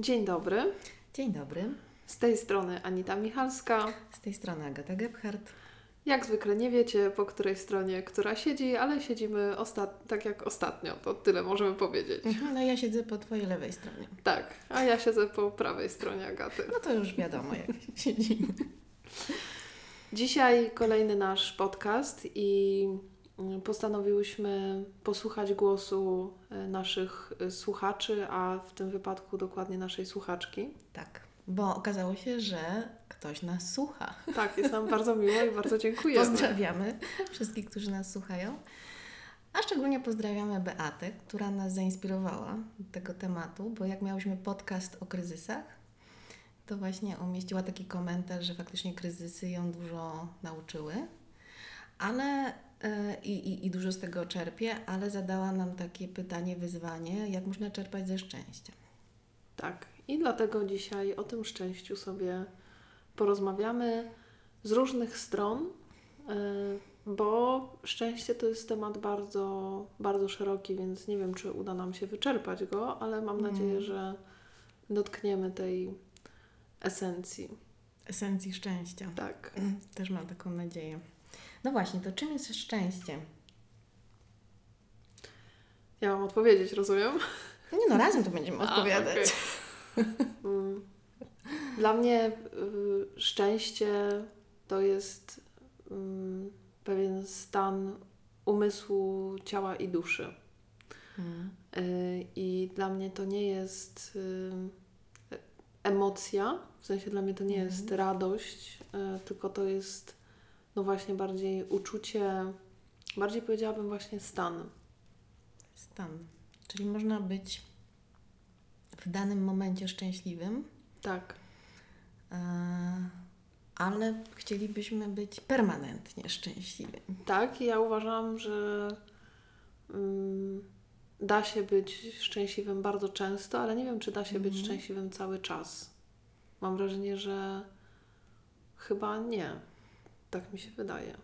Dzień dobry. Dzień dobry. Z tej strony Anita Michalska. Z tej strony Agata Gebhardt. Jak zwykle nie wiecie, po której stronie która siedzi, ale siedzimy ostat- tak jak ostatnio, to tyle możemy powiedzieć. No ja siedzę po Twojej lewej stronie. Tak, a ja siedzę po prawej stronie Agaty. No to już wiadomo, jak siedzimy. Dzisiaj kolejny nasz podcast i postanowiłyśmy posłuchać głosu e, naszych e, słuchaczy, a w tym wypadku dokładnie naszej słuchaczki. Tak, bo okazało się, że ktoś nas słucha. Tak, jest nam bardzo miło i bardzo dziękujemy. Pozdrawiamy wszystkich, którzy nas słuchają. A szczególnie pozdrawiamy Beatę, która nas zainspirowała do tego tematu, bo jak miałyśmy podcast o kryzysach, to właśnie umieściła taki komentarz, że faktycznie kryzysy ją dużo nauczyły, ale i, i, i dużo z tego czerpie, ale zadała nam takie pytanie, wyzwanie, jak można czerpać ze szczęścia. Tak, i dlatego dzisiaj o tym szczęściu sobie porozmawiamy z różnych stron, e, bo szczęście to jest temat bardzo, bardzo szeroki, więc nie wiem, czy uda nam się wyczerpać go, ale mam mm. nadzieję, że dotkniemy tej esencji. Esencji szczęścia. Tak. Też mam taką nadzieję. No właśnie, to czym jest szczęście? Ja mam odpowiedzieć, rozumiem? Nie no, razem to będziemy odpowiadać. A, okay. Mm. Dla mnie y, szczęście to jest y, pewien stan umysłu, ciała i duszy. Hmm. Y, I dla mnie to nie jest y, emocja, w sensie dla mnie to nie hmm. jest radość, y, tylko to jest no właśnie bardziej uczucie, bardziej powiedziałabym właśnie stan. Stan. Czyli można być w danym momencie szczęśliwym. Tak. E, ale chcielibyśmy być permanentnie szczęśliwym. Tak, i ja uważam, że um, da się być szczęśliwym bardzo często, ale nie wiem, czy da się być mhm. szczęśliwym cały czas. Mam wrażenie, że chyba nie. Tak mi się wydaje.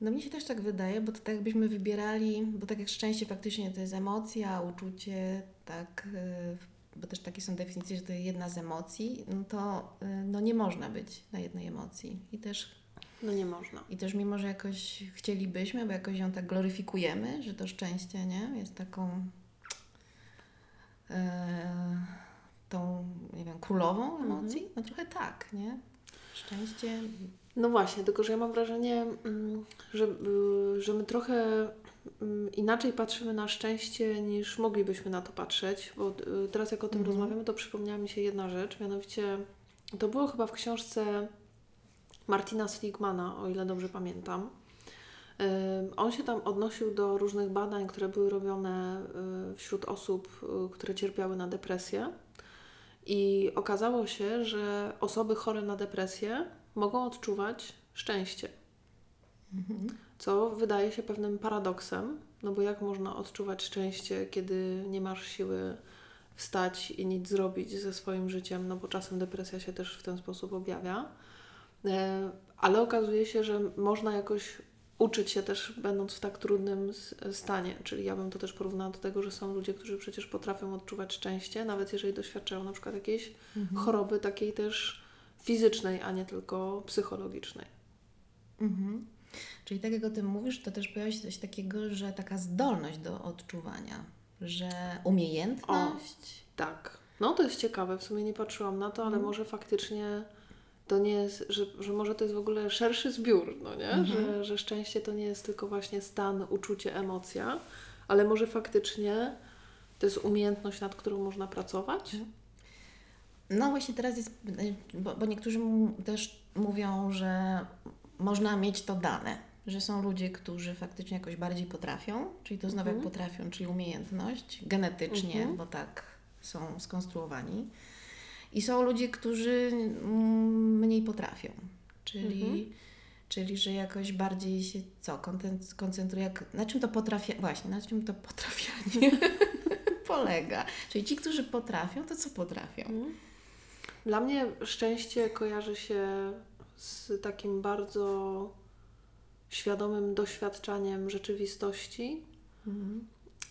No mnie się też tak wydaje, bo to tak jakbyśmy wybierali, bo tak jak szczęście faktycznie to jest emocja, uczucie, tak, y, bo też takie są definicje, że to jest jedna z emocji, no to y, no nie można być na jednej emocji. I też no nie można. I też mimo, że jakoś chcielibyśmy, bo jakoś ją tak gloryfikujemy, że to szczęście, nie? Jest taką yy, tą, nie wiem, królową emocji. Mm -hmm. No trochę tak, nie? Szczęście no właśnie, tylko że ja mam wrażenie, mm, że, y, że my trochę mm, inaczej patrzymy na szczęście niż moglibyśmy na to patrzeć, bo y, teraz jak o tym mhm. rozmawiamy, to przypomniała mi się jedna rzecz, mianowicie to było chyba w książce Martina Sligmana, o ile dobrze pamiętam. On się tam odnosił do różnych badań, które były robione y, wśród osób, które cierpiały na depresję. I okazało się, że osoby chore na depresję mogą odczuwać szczęście. Mhm. Co wydaje się pewnym paradoksem, no bo jak można odczuwać szczęście, kiedy nie masz siły wstać i nic zrobić ze swoim życiem, no bo czasem depresja się też w ten sposób objawia. E, ale okazuje się, że można jakoś uczyć się też, będąc w tak trudnym stanie. Czyli ja bym to też porównała do tego, że są ludzie, którzy przecież potrafią odczuwać szczęście, nawet jeżeli doświadczają na przykład jakiejś mhm. choroby takiej też fizycznej, a nie tylko psychologicznej. Mhm. Czyli tak jak o tym mówisz, to też pojawia się coś takiego, że taka zdolność do odczuwania, że umiejętność. O, tak. No to jest ciekawe, w sumie nie patrzyłam na to, ale mhm. może faktycznie to nie jest, że, że może to jest w ogóle szerszy zbiór, no nie? Mhm. Że, że szczęście to nie jest tylko właśnie stan, uczucie, emocja, ale może faktycznie to jest umiejętność, nad którą można pracować. Mhm. No właśnie teraz jest, bo, bo niektórzy też mówią, że można mieć to dane, że są ludzie, którzy faktycznie jakoś bardziej potrafią, czyli to znowu mhm. jak potrafią, czyli umiejętność genetycznie, mhm. bo tak są skonstruowani. I są ludzie, którzy mniej potrafią, czyli, mhm. czyli że jakoś bardziej się co, koncentruje, na czym to potrafia, właśnie, na czym to potrafianie polega. Czyli ci, którzy potrafią, to co potrafią? Dla mnie szczęście kojarzy się z takim bardzo świadomym doświadczaniem rzeczywistości, mhm.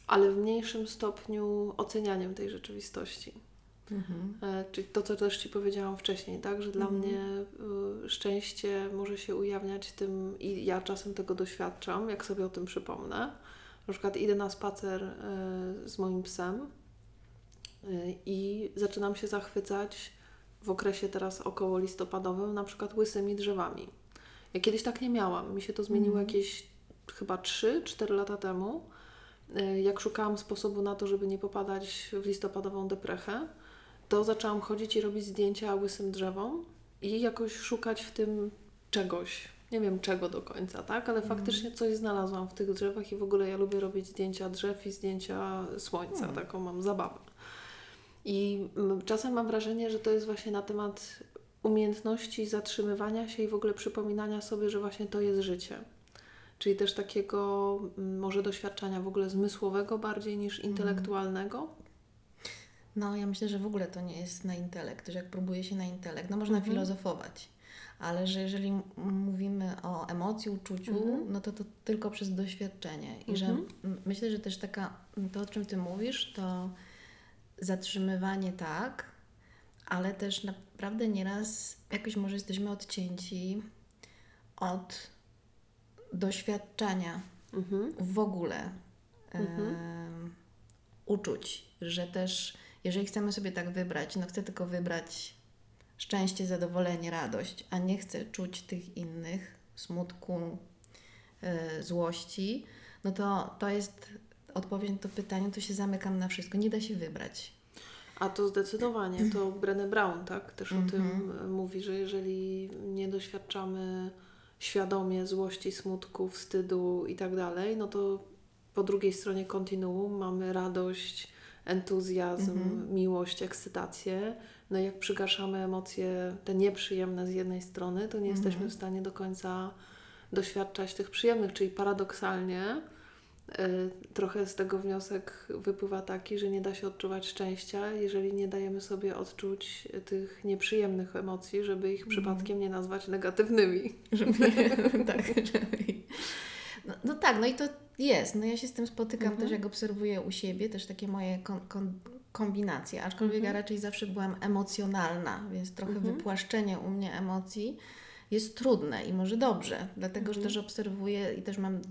ale w mniejszym stopniu ocenianiem tej rzeczywistości. Mhm. E, czyli to, co też Ci powiedziałam wcześniej, tak? Że dla mhm. mnie y, szczęście może się ujawniać tym i ja czasem tego doświadczam, jak sobie o tym przypomnę. Na przykład idę na spacer y, z moim psem y, i zaczynam się zachwycać w okresie teraz około listopadowym, na przykład łysymi drzewami. Ja kiedyś tak nie miałam. Mi się to zmieniło mhm. jakieś chyba 3-4 lata temu, jak szukałam sposobu na to, żeby nie popadać w listopadową deprechę to zaczęłam chodzić i robić zdjęcia łysym drzewom i jakoś szukać w tym czegoś. Nie wiem czego do końca, tak? Ale mm. faktycznie coś znalazłam w tych drzewach i w ogóle ja lubię robić zdjęcia drzew i zdjęcia słońca. Mm. Taką mam zabawę. I czasem mam wrażenie, że to jest właśnie na temat umiejętności zatrzymywania się i w ogóle przypominania sobie, że właśnie to jest życie. Czyli też takiego może doświadczenia w ogóle zmysłowego bardziej niż mhm. intelektualnego. No, ja myślę, że w ogóle to nie jest na intelekt, że jak próbuje się na intelekt, no można mhm. filozofować, ale że jeżeli mówimy o emocji, uczuciu, mhm. no to to tylko przez doświadczenie. I mhm. że myślę, że też taka, to o czym Ty mówisz, to zatrzymywanie tak, ale też naprawdę nieraz jakoś może jesteśmy odcięci od doświadczania mhm. w ogóle mhm. uczuć, że też jeżeli chcemy sobie tak wybrać, no chcę tylko wybrać szczęście, zadowolenie, radość, a nie chcę czuć tych innych, smutku, yy, złości, no to to jest odpowiedź na to pytanie, to się zamykam na wszystko. Nie da się wybrać. A to zdecydowanie, to Brené Brown, tak? Też o tym mhm. mówi, że jeżeli nie doświadczamy świadomie złości, smutku, wstydu i tak dalej, no to po drugiej stronie kontinuum mamy radość, entuzjazm, mhm. miłość, ekscytację. No i jak przygaszamy emocje, te nieprzyjemne z jednej strony, to nie mhm. jesteśmy w stanie do końca doświadczać tych przyjemnych, czyli paradoksalnie trochę z tego wniosek wypływa taki, że nie da się odczuwać szczęścia, jeżeli nie dajemy sobie odczuć tych nieprzyjemnych emocji, żeby ich mhm. przypadkiem nie nazwać negatywnymi. Żeby, tak, żeby... No, no tak, no i to jest, no ja się z tym spotykam mhm. też, jak obserwuję u siebie, też takie moje kon, kon, kombinacje, aczkolwiek mhm. ja raczej zawsze byłam emocjonalna, więc trochę mhm. wypłaszczenie u mnie emocji jest trudne i może dobrze, dlatego że mhm. też obserwuję i też mam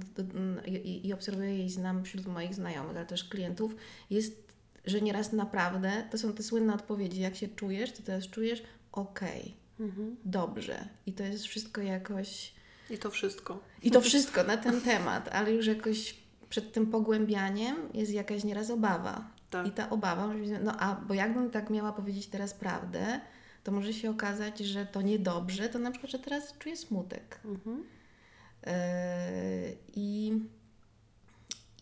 i, i obserwuję i znam wśród moich znajomych, ale też klientów, jest, że nieraz naprawdę to są te słynne odpowiedzi, jak się czujesz, to teraz czujesz okej, okay, mhm. dobrze i to jest wszystko jakoś i to wszystko. I to wszystko na ten temat, ale już jakoś przed tym pogłębianiem jest jakaś nieraz obawa. Tak. I ta obawa, no a bo jakbym tak miała powiedzieć teraz prawdę, to może się okazać, że to niedobrze, to na przykład, że teraz czuję smutek. Mhm. Yy, I,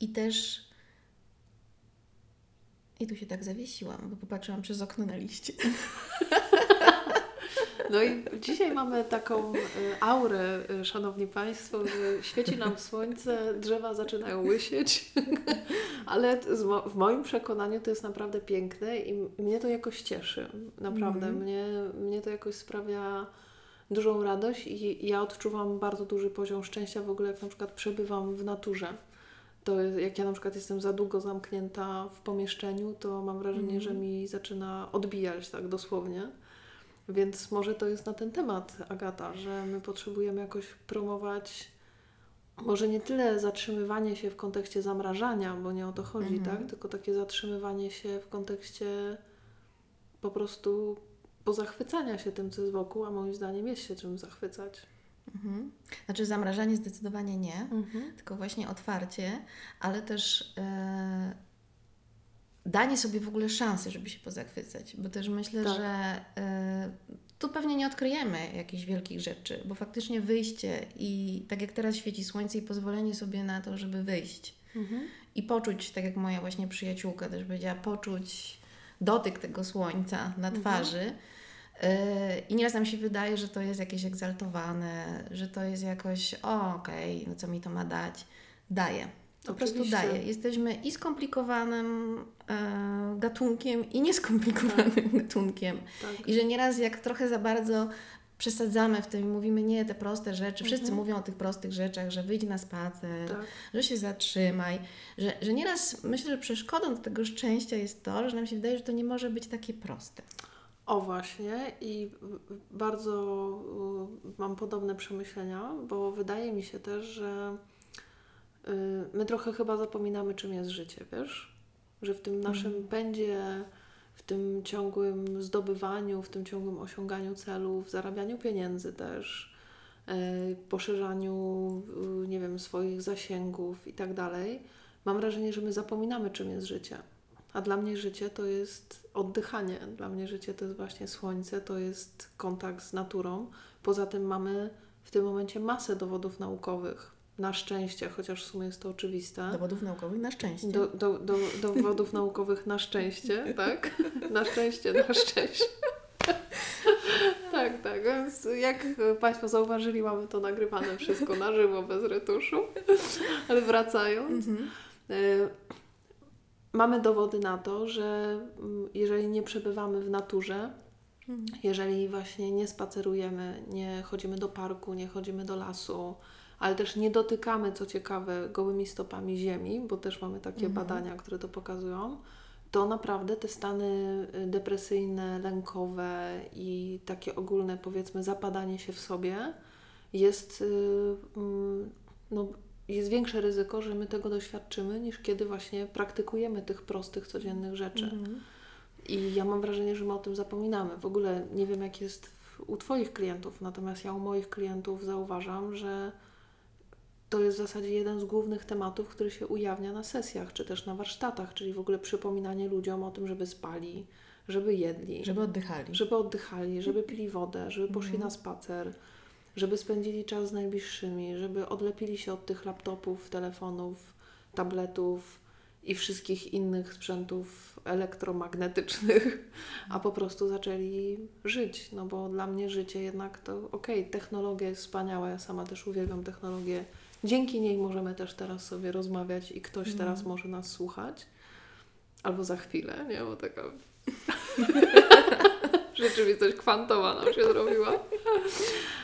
I też. I tu się tak zawiesiłam, bo popatrzyłam przez okno na liście. No i dzisiaj mamy taką y, aurę, y, szanowni Państwo, że świeci nam słońce, drzewa zaczynają łysieć, ale w moim przekonaniu to jest naprawdę piękne i mnie to jakoś cieszy. Naprawdę. Mm. Mnie, mnie to jakoś sprawia dużą radość i ja odczuwam bardzo duży poziom szczęścia w ogóle, jak na przykład przebywam w naturze. To jak ja na przykład jestem za długo zamknięta w pomieszczeniu, to mam wrażenie, mm. że mi zaczyna odbijać tak dosłownie. Więc może to jest na ten temat, Agata, że my potrzebujemy jakoś promować może nie tyle zatrzymywanie się w kontekście zamrażania, bo nie o to chodzi, mhm. tak? Tylko takie zatrzymywanie się w kontekście po prostu pozachwycania się tym, co jest wokół, a moim zdaniem jest się czym zachwycać. Mhm. Znaczy zamrażanie zdecydowanie nie, mhm. tylko właśnie otwarcie, ale też e, danie sobie w ogóle szansy, żeby się pozachwycać, bo też myślę, tak. że y, tu pewnie nie odkryjemy jakichś wielkich rzeczy, bo faktycznie wyjście i tak jak teraz świeci słońce i pozwolenie sobie na to, żeby wyjść mhm. i poczuć, tak jak moja właśnie przyjaciółka też powiedziała, poczuć dotyk tego słońca na mhm. twarzy. Mhm. I nieraz nam się wydaje, że to jest jakieś egzaltowane, że to jest jakoś, o okej, okay, no co mi to ma dać. Daje. Po Oczywiście. prostu daje. Jesteśmy i skomplikowanym e, gatunkiem, i nieskomplikowanym tak. gatunkiem. Tak. I że nieraz jak trochę za bardzo przesadzamy w tym i mówimy nie, te proste rzeczy. Wszyscy Mhm. mówią o tych prostych rzeczach, że wyjdź na spacer, Tak. że się zatrzymaj. Że, że nieraz myślę, że przeszkodą do tego szczęścia jest to, że nam się wydaje, że to nie może być takie proste. O właśnie i bardzo mam podobne przemyślenia, bo wydaje mi się też, że my trochę chyba zapominamy, czym jest życie, wiesz? Że w tym naszym pędzie, w tym ciągłym zdobywaniu, w tym ciągłym osiąganiu celów, zarabianiu pieniędzy też, y, poszerzaniu, y, nie wiem, swoich zasięgów i tak dalej, mam wrażenie, że my zapominamy, czym jest życie. A dla mnie życie to jest oddychanie. Dla mnie życie to jest właśnie słońce, to jest kontakt z naturą. Poza tym mamy w tym momencie masę dowodów naukowych. Na szczęście, chociaż w sumie jest to oczywiste. Dowodów naukowych na szczęście. Do, do, do, dowodów naukowych na szczęście, tak? Na szczęście, na szczęście. Tak, tak. Więc jak Państwo zauważyli, mamy to nagrywane wszystko na żywo, bez retuszu. Ale wracając, Mhm. y, mamy dowody na to, że mm, jeżeli nie przebywamy w naturze, Mhm. jeżeli właśnie nie spacerujemy, nie chodzimy do parku, nie chodzimy do lasu, ale też nie dotykamy, co ciekawe, gołymi stopami ziemi, bo też mamy takie Mhm. badania, które to pokazują, to naprawdę te stany y, depresyjne, lękowe i takie ogólne, powiedzmy, zapadanie się w sobie jest, y, mm, no, jest większe ryzyko, że my tego doświadczymy, niż kiedy właśnie praktykujemy tych prostych, codziennych rzeczy. Mhm. I ja mam wrażenie, że my o tym zapominamy. W ogóle nie wiem, jak jest u Twoich klientów, natomiast ja u moich klientów zauważam, że to jest w zasadzie jeden z głównych tematów, który się ujawnia na sesjach, czy też na warsztatach, czyli w ogóle przypominanie ludziom o tym, żeby spali, żeby jedli, Żeby oddychali. żeby oddychali, żeby pili wodę, żeby poszli Mhm. na spacer, żeby spędzili czas z najbliższymi, żeby odlepili się od tych laptopów, telefonów, tabletów i wszystkich innych sprzętów elektromagnetycznych, a po prostu zaczęli żyć. No bo dla mnie życie jednak to okej, technologia jest wspaniała, ja sama też uwielbiam technologię. Dzięki niej możemy też teraz sobie rozmawiać i ktoś Mhm. teraz może nas słuchać. Albo za chwilę, nie? Bo taka rzeczywistość kwantowa nam się zrobiła.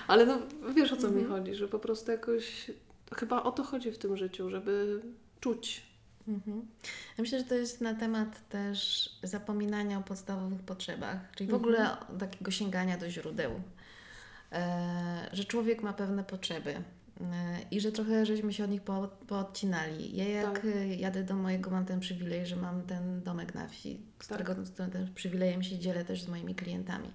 Ale no wiesz o co mi Mhm. chodzi, że po prostu jakoś chyba o to chodzi w tym życiu, żeby czuć. Mhm. Ja myślę, że to jest na temat też zapominania o podstawowych potrzebach, czyli w ogóle o takiego sięgania do źródeł. E, że człowiek ma pewne potrzeby i że trochę żeśmy się od nich po, poodcinali. Ja jak Tak. e, jadę do mojego, mam ten przywilej, że mam ten domek na wsi, z Tak. którego z tym tym przywilejem się dzielę też z moimi klientami.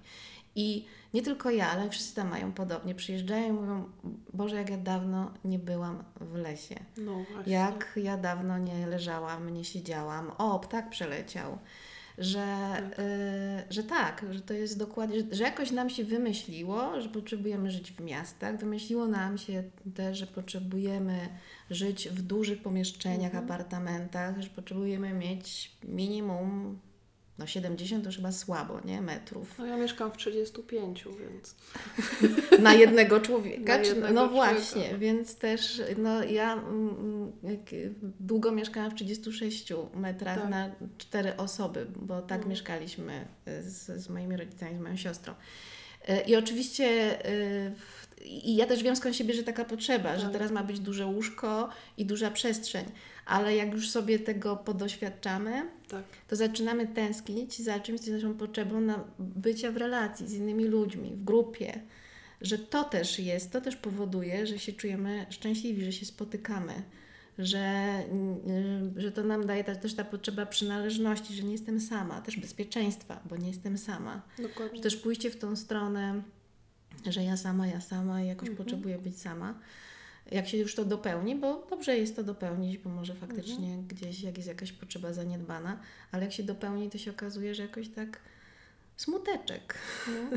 I nie tylko ja, ale wszyscy tam mają podobnie. Przyjeżdżają i mówią, Boże, jak ja dawno nie byłam w lesie. No właśnie. Jak ja dawno nie leżałam, nie siedziałam. O, ptak przeleciał. Że Tak. y, że tak, że to jest dokładnie, że, że jakoś nam się wymyśliło, że potrzebujemy żyć w miastach. Wymyśliło nam się też, że potrzebujemy żyć w dużych pomieszczeniach, Mhm. apartamentach, że potrzebujemy mieć minimum, no 70 to chyba słabo, nie? Metrów. No ja mieszkam w 35, więc Na jednego człowieka. Na czy, jednego no człowieka. właśnie, więc też no, ja mm, długo mieszkałam w 36 metrach Tak. na cztery osoby, bo tak No. mieszkaliśmy y, z, z moimi rodzicami, z moją siostrą. Y, I oczywiście y, w- i ja też wiem skąd się bierze taka potrzeba, że Tak. teraz ma być duże łóżko i duża przestrzeń, ale jak już sobie tego podoświadczamy, tak. to zaczynamy tęsknić za czymś, co jest naszą potrzebą na bycia w relacji z innymi ludźmi, w grupie. Że to też jest, to też powoduje, że się czujemy szczęśliwi, że się spotykamy, że, mm, że to nam daje ta, też ta potrzeba przynależności, że nie jestem sama, też bezpieczeństwa, bo nie jestem sama. Dokładnie. Że też pójście w tą stronę, że ja sama, ja sama i jakoś Mhm. potrzebuję być sama. Jak się już to dopełni, bo dobrze jest to dopełnić, bo może faktycznie Mhm. gdzieś jak jest jakaś potrzeba zaniedbana, ale jak się dopełni, to się okazuje, że jakoś tak smuteczek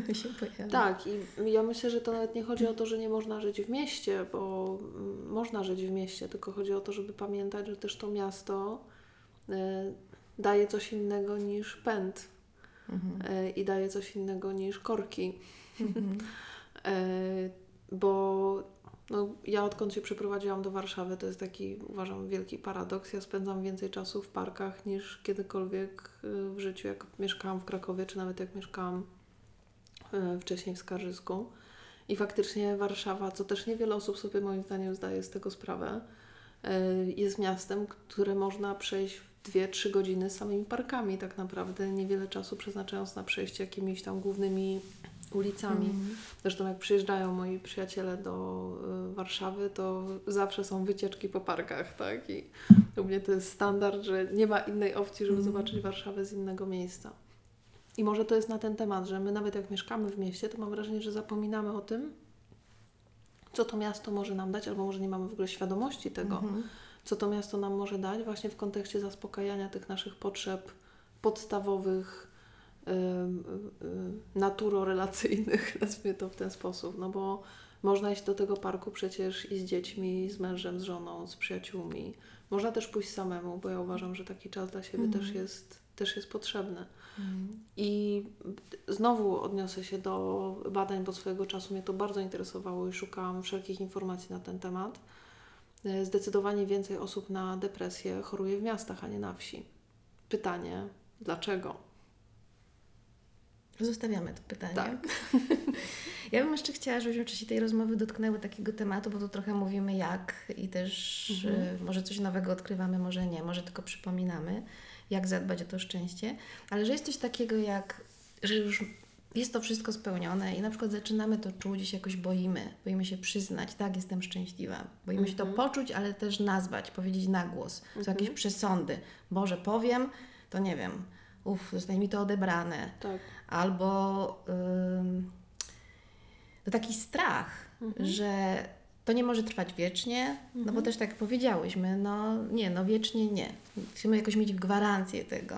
No. się pojawia. Tak, i ja myślę, że to nawet nie chodzi o to, że nie można żyć w mieście, bo mm, można żyć w mieście, tylko chodzi o to, żeby pamiętać, że też to miasto y, daje coś innego niż pęd Mhm. y, i daje coś innego niż korki. Mhm. E, bo no, ja odkąd się przeprowadziłam do Warszawy, to jest taki, uważam, wielki paradoks. Ja spędzam więcej czasu w parkach niż kiedykolwiek y, w życiu, jak mieszkałam w Krakowie, czy nawet jak mieszkałam y, wcześniej w Skarżysku. I faktycznie Warszawa, co też niewiele osób sobie moim zdaniem zdaje z tego sprawę, jest miastem, które można przejść w 2-3 godziny samymi parkami tak naprawdę, niewiele czasu przeznaczając na przejście jakimiś tam głównymi ulicami. Mhm. Zresztą jak przyjeżdżają moi przyjaciele do y, Warszawy, to zawsze są wycieczki po parkach, tak? I u mnie to jest standard, że nie ma innej opcji, żeby Mhm. zobaczyć Warszawę z innego miejsca. I może to jest na ten temat, że my nawet jak mieszkamy w mieście, to mam wrażenie, że zapominamy o tym, co to miasto może nam dać, albo może nie mamy w ogóle świadomości tego, Mhm. co to miasto nam może dać, właśnie w kontekście zaspokajania tych naszych potrzeb podstawowych, naturorelacyjnych, nazwijmy to w ten sposób. No bo można iść do tego parku przecież i z dziećmi, z mężem, z żoną, z przyjaciółmi. Można też pójść samemu, bo ja uważam, że taki czas dla siebie Mhm. też, jest, też jest potrzebny. Mhm. I znowu odniosę się do badań, bo swojego czasu mnie to bardzo interesowało i szukałam wszelkich informacji na ten temat. E, Zdecydowanie więcej osób na depresję choruje w miastach, a nie na wsi. Pytanie, dlaczego? Zostawiamy to pytanie. Tak. Ja bym jeszcze chciała, żebyśmy w czasie tej rozmowy dotknęły takiego tematu, bo tu trochę mówimy jak i też Mhm. e, może coś nowego odkrywamy, może nie, może tylko przypominamy, jak zadbać o to szczęście, ale że jest coś takiego jak, że już jest to wszystko spełnione i na przykład zaczynamy to czuć i się jakoś boimy, boimy się przyznać, tak, jestem szczęśliwa. Boimy się to Mhm. poczuć, ale też nazwać, powiedzieć na głos. Są Mhm. jakieś przesądy. Boże, powiem, to nie wiem, uff, zostanie mi to odebrane Tak. albo ym, to taki strach, Mhm. że to nie może trwać wiecznie, no bo Mhm. też tak powiedziałyśmy, no nie, no wiecznie nie. Musimy jakoś mieć gwarancję tego.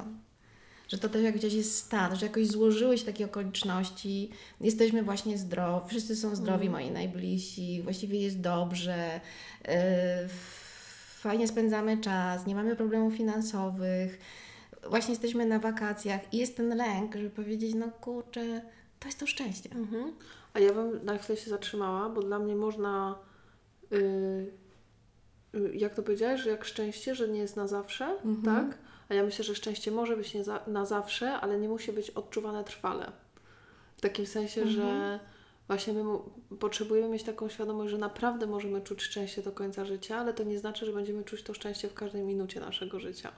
Że to też jak gdzieś jest stan, że jakoś złożyły się takie okoliczności, jesteśmy właśnie zdrowi, wszyscy są zdrowi, Mhm. moi najbliżsi, właściwie jest dobrze, yy, fajnie spędzamy czas, nie mamy problemów finansowych, właśnie jesteśmy na wakacjach i jest ten lęk, żeby powiedzieć, no kurczę, to jest to szczęście. Mhm. A ja bym na chwilę się zatrzymała, bo dla mnie można, y, y, jak to powiedziałeś, że jak szczęście, że nie jest na zawsze, Mhm. tak? A ja myślę, że szczęście może być nie za, na zawsze, ale nie musi być odczuwane trwale. W takim sensie, Mhm. że właśnie my potrzebujemy mieć taką świadomość, że naprawdę możemy czuć szczęście do końca życia, ale to nie znaczy, że będziemy czuć to szczęście w każdej minucie naszego życia.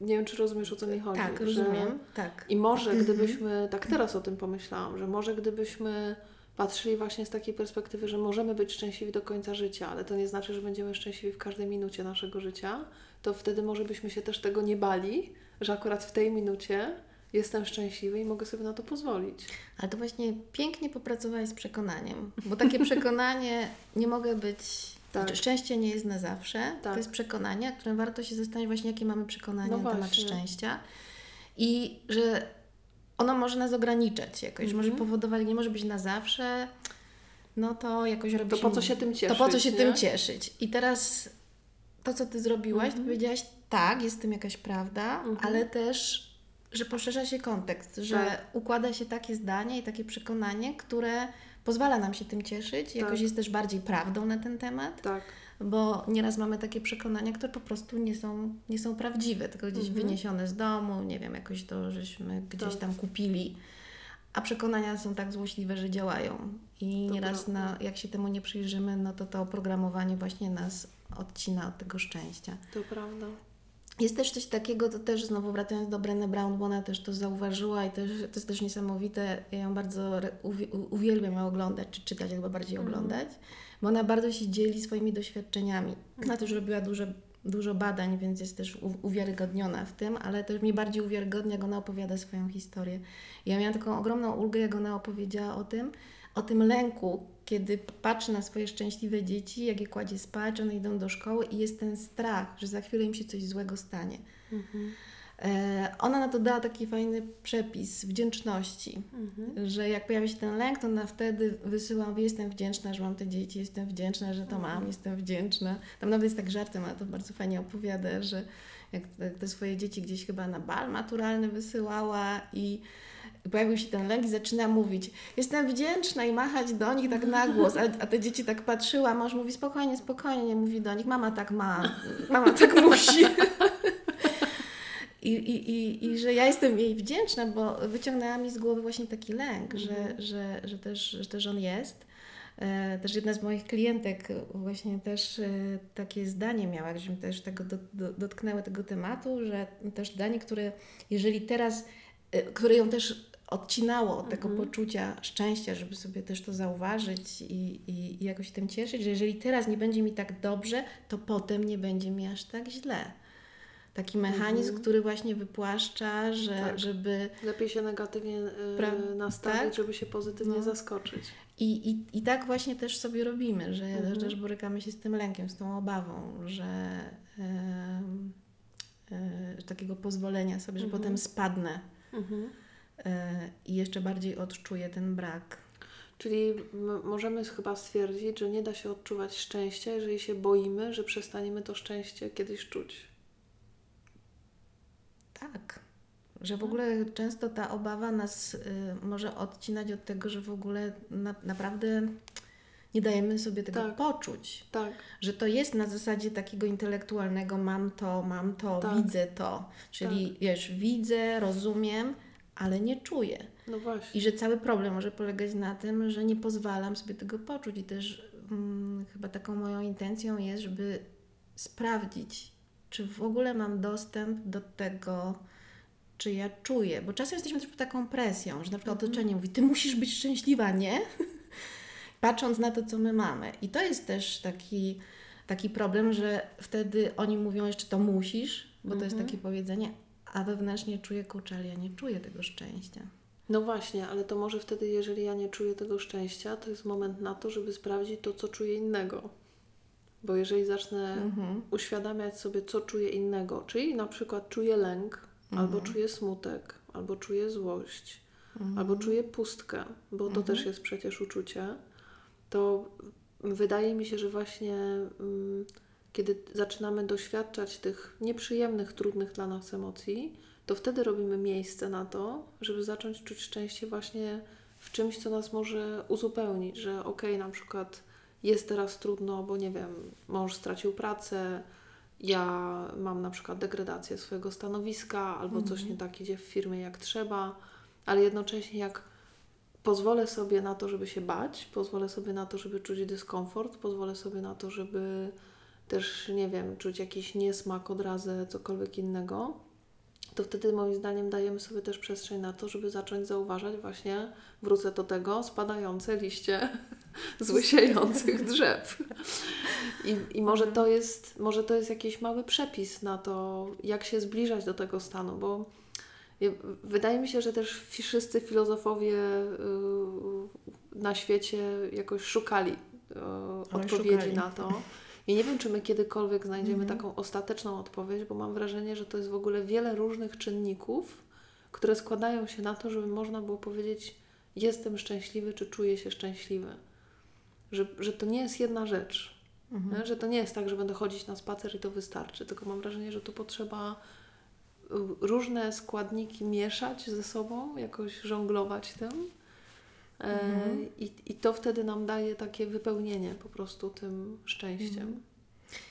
Nie wiem, czy rozumiesz, o co mi chodzi. Tak, rozumiem. Tak. i może Mhm. gdybyśmy, tak teraz o tym pomyślałam, że może gdybyśmy patrzyli właśnie z takiej perspektywy, że możemy być szczęśliwi do końca życia, ale to nie znaczy, że będziemy szczęśliwi w każdej minucie naszego życia, to wtedy może byśmy się też tego nie bali, że akurat w tej minucie jestem szczęśliwy i mogę sobie na to pozwolić. Ale to właśnie pięknie popracowałaś z przekonaniem, bo takie przekonanie nie mogę być. Tak. Znaczy, szczęście nie jest na zawsze. Tak. To jest przekonanie, którym warto się zastanowić, właśnie jakie mamy przekonanie No na temat szczęścia. I że ono może nas ograniczać jakoś, że może Mhm. powodować, nie może być na zawsze. No to jakoś robi To po co się tym cieszyć? To po co się nie? tym cieszyć? I teraz to, co ty zrobiłaś, Mhm. to powiedziałaś, tak, jest w tym jakaś prawda, Mhm. ale też, że poszerza się kontekst, że Tak. układa się takie zdanie i takie przekonanie, które pozwala nam się tym cieszyć, jakoś Tak. jest też bardziej prawdą na ten temat, Tak. bo nieraz mamy takie przekonania, które po prostu nie są, nie są prawdziwe, tylko gdzieś Mhm. wyniesione z domu, nie wiem, jakoś to żeśmy gdzieś Tak. tam kupili. A przekonania są tak złośliwe, że działają. I To nieraz, prawda. na, jak się temu nie przyjrzymy, no to to oprogramowanie właśnie nas odcina od tego szczęścia. To prawda. Jest też coś takiego, to też znowu wracając do Brené Brown, bo ona też to zauważyła i też, to jest też niesamowite. Ja ją bardzo uwielbiam ją oglądać, czy czytać, chyba bardziej Mhm. oglądać, bo ona bardzo się dzieli swoimi doświadczeniami. Ona też robiła dużo, dużo badań, więc jest też uwiarygodniona w tym, ale też mnie bardziej uwiarygodnia, jak ona opowiada swoją historię. Ja miałam taką ogromną ulgę, jak ona opowiedziała o tym, o tym lęku, kiedy patrzy na swoje szczęśliwe dzieci, jak je kładzie spać, one idą do szkoły i jest ten strach, że za chwilę im się coś złego stanie. Mhm. E, ona na to dała taki fajny przepis wdzięczności, Mhm. że jak pojawia się ten lęk, to ona wtedy wysyła, mówi, jestem wdzięczna, że mam te dzieci, jestem wdzięczna, że to mam, jestem wdzięczna. Tam nawet jest tak żartem, ale to bardzo fajnie opowiada, że jak te, te swoje dzieci gdzieś chyba na bal maturalny wysyłała i pojawił się ten lęk i zaczyna mówić, jestem wdzięczna i machać do nich tak na głos, a, a te dzieci tak patrzyła, a mąż mówi spokojnie, spokojnie, nie mówi do nich, mama tak ma, mama tak musi. I, i, i, I że ja jestem jej wdzięczna, bo wyciągnęła mi z głowy właśnie taki lęk, że, Mhm. że, że, też, że też on jest. E, Też jedna z moich klientek właśnie też e, takie zdanie miała, żeśmy też tego do, do, dotknęły tego tematu, że też zdanie, które jeżeli teraz, e, które ją też odcinało od tego Mhm. poczucia szczęścia, żeby sobie też to zauważyć i, i, i jakoś tym cieszyć, że jeżeli teraz nie będzie mi tak dobrze, to potem nie będzie mi aż tak źle. Taki mechanizm, Mhm. który właśnie wypłaszcza, że, Tak. żeby Lepiej się negatywnie y, Pra- nastawić, tak? żeby się pozytywnie No. zaskoczyć. I, i, I tak właśnie też sobie robimy, że Mhm. też borykamy się z tym lękiem, z tą obawą, że em, e, takiego pozwolenia sobie, że Mhm. potem spadnę Mhm. E, i jeszcze bardziej odczuję ten brak. Czyli możemy chyba stwierdzić, że nie da się odczuwać szczęścia, jeżeli się boimy, że przestaniemy to szczęście kiedyś czuć. Tak. Że w ogóle często ta obawa nas y, może odcinać od tego, że w ogóle na, naprawdę nie dajemy sobie tego Tak. poczuć. Tak, Że to jest na zasadzie takiego intelektualnego mam to, mam to, Tak. widzę to. Czyli wiesz, widzę, rozumiem, ale nie czuję. no właśnie. I że cały problem może polegać na tym, że nie pozwalam sobie tego poczuć. I też mm, chyba taką moją intencją jest, żeby sprawdzić, czy w ogóle mam dostęp do tego, czy ja czuję. Bo czasem jesteśmy też pod taką presją, że na przykład Mhm. otoczenie mówi, ty musisz być szczęśliwa, nie? Patrząc na to, co my mamy. I to jest też taki, taki problem, że wtedy oni mówią jeszcze to musisz, bo to jest Mhm. takie powiedzenie, a wewnętrznie czuję kurczę, ja nie czuję tego szczęścia. No właśnie, ale to może wtedy, jeżeli ja nie czuję tego szczęścia, to jest moment na to, żeby sprawdzić to, co czuję innego. Bo jeżeli zacznę Mhm. uświadamiać sobie, co czuję innego, czyli na przykład czuję lęk, albo czuję smutek, albo czuję złość, albo czuję pustkę, bo to też jest przecież uczucie, to wydaje mi się, że właśnie mm, kiedy zaczynamy doświadczać tych nieprzyjemnych, trudnych dla nas emocji, to wtedy robimy miejsce na to, żeby zacząć czuć szczęście właśnie w czymś, co nas może uzupełnić, że okej, na przykład jest teraz trudno, bo nie wiem, mąż stracił pracę, ja mam na przykład degradację swojego stanowiska, albo coś nie tak idzie w firmie jak trzeba, ale jednocześnie jak pozwolę sobie na to, żeby się bać, pozwolę sobie na to, żeby czuć dyskomfort, pozwolę sobie na to, żeby też, nie wiem, czuć jakiś niesmak, odrazę, cokolwiek innego, to wtedy moim zdaniem dajemy sobie też przestrzeń na to, żeby zacząć zauważać właśnie, wrócę do tego, spadające liście z łysiejących drzew. I, I może to jest, może to jest jakiś mały przepis na to, jak się zbliżać do tego stanu, bo wydaje mi się, że też wszyscy filozofowie y, na świecie jakoś szukali y, odpowiedzi szukali. na to. I nie wiem, czy my kiedykolwiek znajdziemy Mhm. taką ostateczną odpowiedź, bo mam wrażenie, że to jest w ogóle wiele różnych czynników, które składają się na to, żeby można było powiedzieć, jestem szczęśliwy, czy czuję się szczęśliwy. Że, że to nie jest jedna rzecz. Mhm. Że to nie jest tak, że będę chodzić na spacer i to wystarczy, tylko mam wrażenie, że tu potrzeba y, różne składniki mieszać ze sobą, jakoś żonglować tym. E, Mhm. i, I to wtedy nam daje takie wypełnienie po prostu tym szczęściem. Mhm.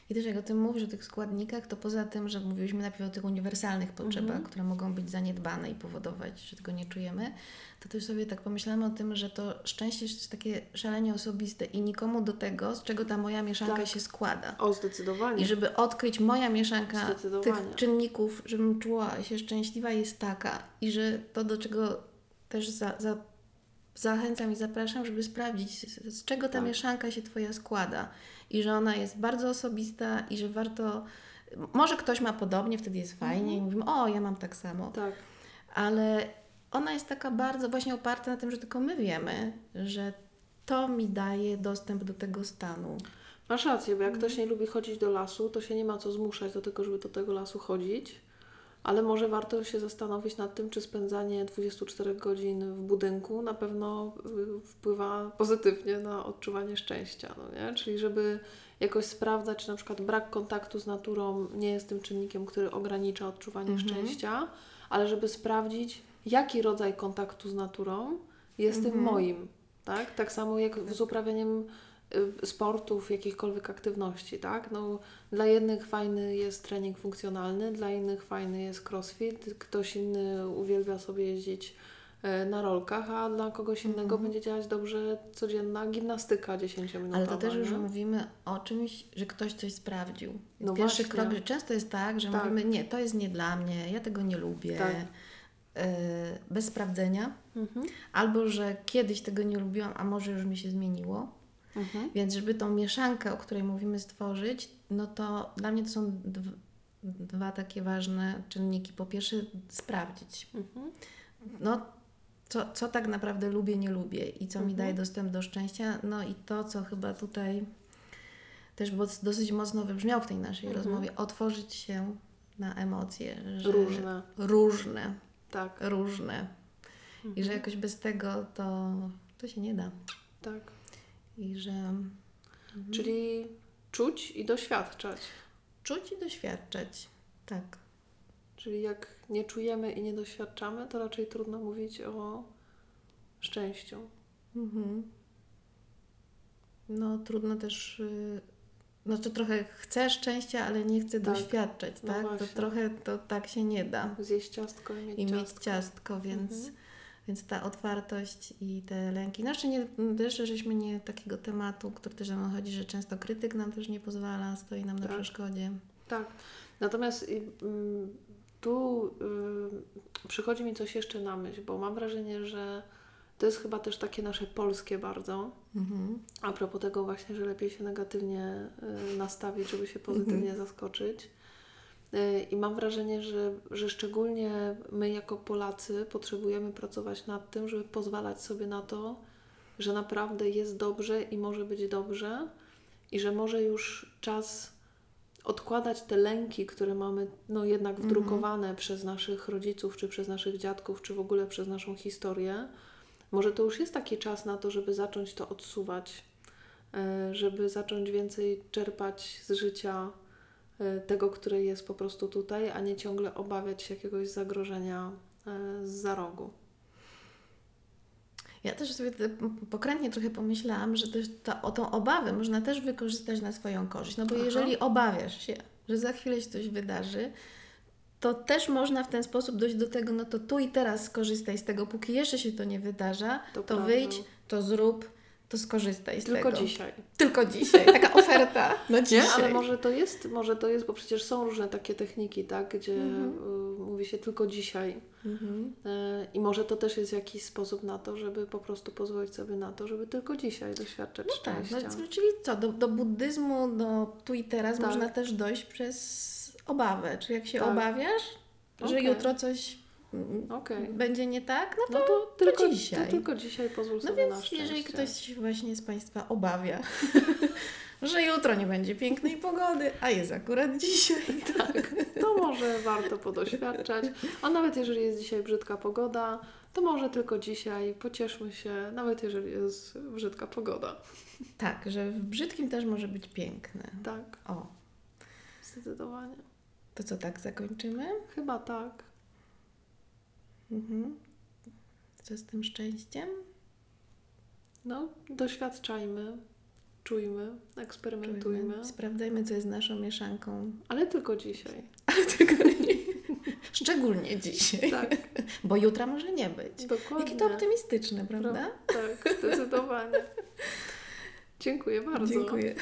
I też jak o tym mówisz, o tych składnikach, to poza tym, że mówiliśmy najpierw o tych uniwersalnych potrzebach, Mhm. które mogą być zaniedbane i powodować, że tego nie czujemy, to też sobie tak pomyślałam o tym, że to szczęście jest takie szalenie osobiste i nikomu do tego, z czego ta moja mieszanka Tak. się składa. O, zdecydowanie. I żeby odkryć moja mieszanka tych czynników, żebym czuła się szczęśliwa jest taka i że to do czego też za, za, zachęcam i zapraszam, żeby sprawdzić z, czego ta Tak. mieszanka się Twoja składa i że ona jest bardzo osobista i że warto, może ktoś ma podobnie, wtedy jest fajnie i mówimy, o ja mam tak samo, Tak. ale ona jest taka bardzo właśnie oparta na tym, że tylko my wiemy, że to mi daje dostęp do tego stanu. Masz rację, bo jak Mhm. ktoś nie lubi chodzić do lasu, to się nie ma co zmuszać do tego, żeby do tego lasu chodzić. Ale może warto się zastanowić nad tym, czy spędzanie 24 godzin w budynku na pewno y, wpływa pozytywnie na odczuwanie szczęścia. No nie? Czyli żeby jakoś sprawdzać, czy na przykład brak kontaktu z naturą nie jest tym czynnikiem, który ogranicza odczuwanie Mhm. szczęścia, ale żeby sprawdzić, jaki rodzaj kontaktu z naturą jest tym Mhm. moim. Tak? tak samo jak z uprawianiem sportów, jakichkolwiek aktywności, tak? No, dla jednych fajny jest trening funkcjonalny, dla innych fajny jest crossfit, ktoś inny uwielbia sobie jeździć y, na rolkach, a dla kogoś innego Mhm. będzie działać dobrze codzienna gimnastyka 10-minutowa. Ale to też już nie? mówimy o czymś, że ktoś coś sprawdził. No Pierwszy właśnie. krok, że często jest tak, że Tak. mówimy, nie, to jest nie dla mnie, ja tego nie lubię, Tak. yy, bez sprawdzenia, Mhm. albo że kiedyś tego nie lubiłam, a może już mi się zmieniło. Mhm. Więc żeby tą mieszankę, o której mówimy, stworzyć, no to dla mnie to są dw- dwa takie ważne czynniki. Po pierwsze, sprawdzić, Mhm. no, co, co tak naprawdę lubię, nie lubię i co mi Mhm. daje dostęp do szczęścia. No i to, co chyba tutaj też dosyć mocno wybrzmiał w tej naszej Mhm. rozmowie, otworzyć się na emocje. Różne. Różne, Tak. różne. różne. I że jakoś bez tego to, to się nie da. Tak. I że Czyli czuć i doświadczać. czuć i doświadczać. Tak. Czyli jak nie czujemy i nie doświadczamy, to raczej trudno mówić o szczęściu. Mhm. No trudno też, yy, znaczy trochę chcę szczęścia, ale nie chcę Tak. doświadczać, No tak? to trochę to tak się nie da. Zjeść ciastko i mieć I mieć ciastko. ciastko, więc, Mhm. Więc ta otwartość i te lęki. Jeszcze nie, też żeśmy nie takiego tematu, który też nam chodzi, że często krytyk nam też nie pozwala, stoi nam na Tak. przeszkodzie. Tak. Natomiast y, mm, tu y, przychodzi mi coś jeszcze na myśl, bo mam wrażenie, że to jest chyba też takie nasze polskie bardzo. Mhm. A propos tego właśnie, że lepiej się negatywnie y, nastawić, żeby się pozytywnie zaskoczyć. Y, I mam wrażenie, że, że szczególnie my jako Polacy potrzebujemy pracować nad tym, żeby pozwalać sobie na to, że naprawdę jest dobrze i może być dobrze i że może już czas odkładać te lęki, które mamy no jednak wdrukowane przez naszych rodziców, czy przez naszych dziadków, czy w ogóle przez naszą historię. Może to już jest taki czas na to, żeby zacząć to odsuwać, e, żeby zacząć więcej czerpać z życia tego, które jest po prostu tutaj, a nie ciągle obawiać się jakiegoś zagrożenia e, z za rogu. Ja też sobie pokrętnie trochę pomyślałam, że też ta, o tą obawę można też wykorzystać na swoją korzyść. No bo Aha. jeżeli obawiasz się, że za chwilę się coś wydarzy, to też można w ten sposób dojść do tego, no to tu i teraz skorzystaj z tego, póki jeszcze się to nie wydarza, To to, prawda. wyjdź, to zrób, to skorzystaj z Tylko tego. dzisiaj. Tylko dzisiaj. Taka oferta na dzisiaj. Nie, ale może to jest, może to jest, bo przecież są różne takie techniki, tak, gdzie Mhm. y, mówi się tylko dzisiaj. Mhm. Y, I może to też jest jakiś sposób na to, żeby po prostu pozwolić sobie na to, żeby tylko dzisiaj doświadczać No tak, szczęścia. no, czyli co, do, do buddyzmu, do tu i teraz Tak. można też dojść przez obawę. Czyli jak się Tak. obawiasz, że jutro coś Okej. będzie nie tak, no to, No to tylko dzisiaj. To tylko dzisiaj pozwól no sobie na więc jeżeli ktoś właśnie z Państwa obawia, że jutro nie będzie pięknej pogody, a jest akurat dzisiaj, Tak, to może warto podoświadczać. A nawet jeżeli jest dzisiaj brzydka pogoda, to może tylko dzisiaj pocieszmy się, nawet jeżeli jest brzydka pogoda. tak, że w brzydkim też może być piękne. Tak, O, zdecydowanie. to co, tak zakończymy? Chyba tak. Mhm. Co z tym szczęściem? No, doświadczajmy, czujmy, eksperymentujmy, Czujmy. Sprawdzajmy, co jest naszą mieszanką. ale tylko dzisiaj. Tylko nie. Szczególnie dzisiaj. Tak, Bo jutra może nie być. dokładnie. Jakie to optymistyczne, prawda? Tak, zdecydowanie. Dziękuję bardzo. Dziękuję.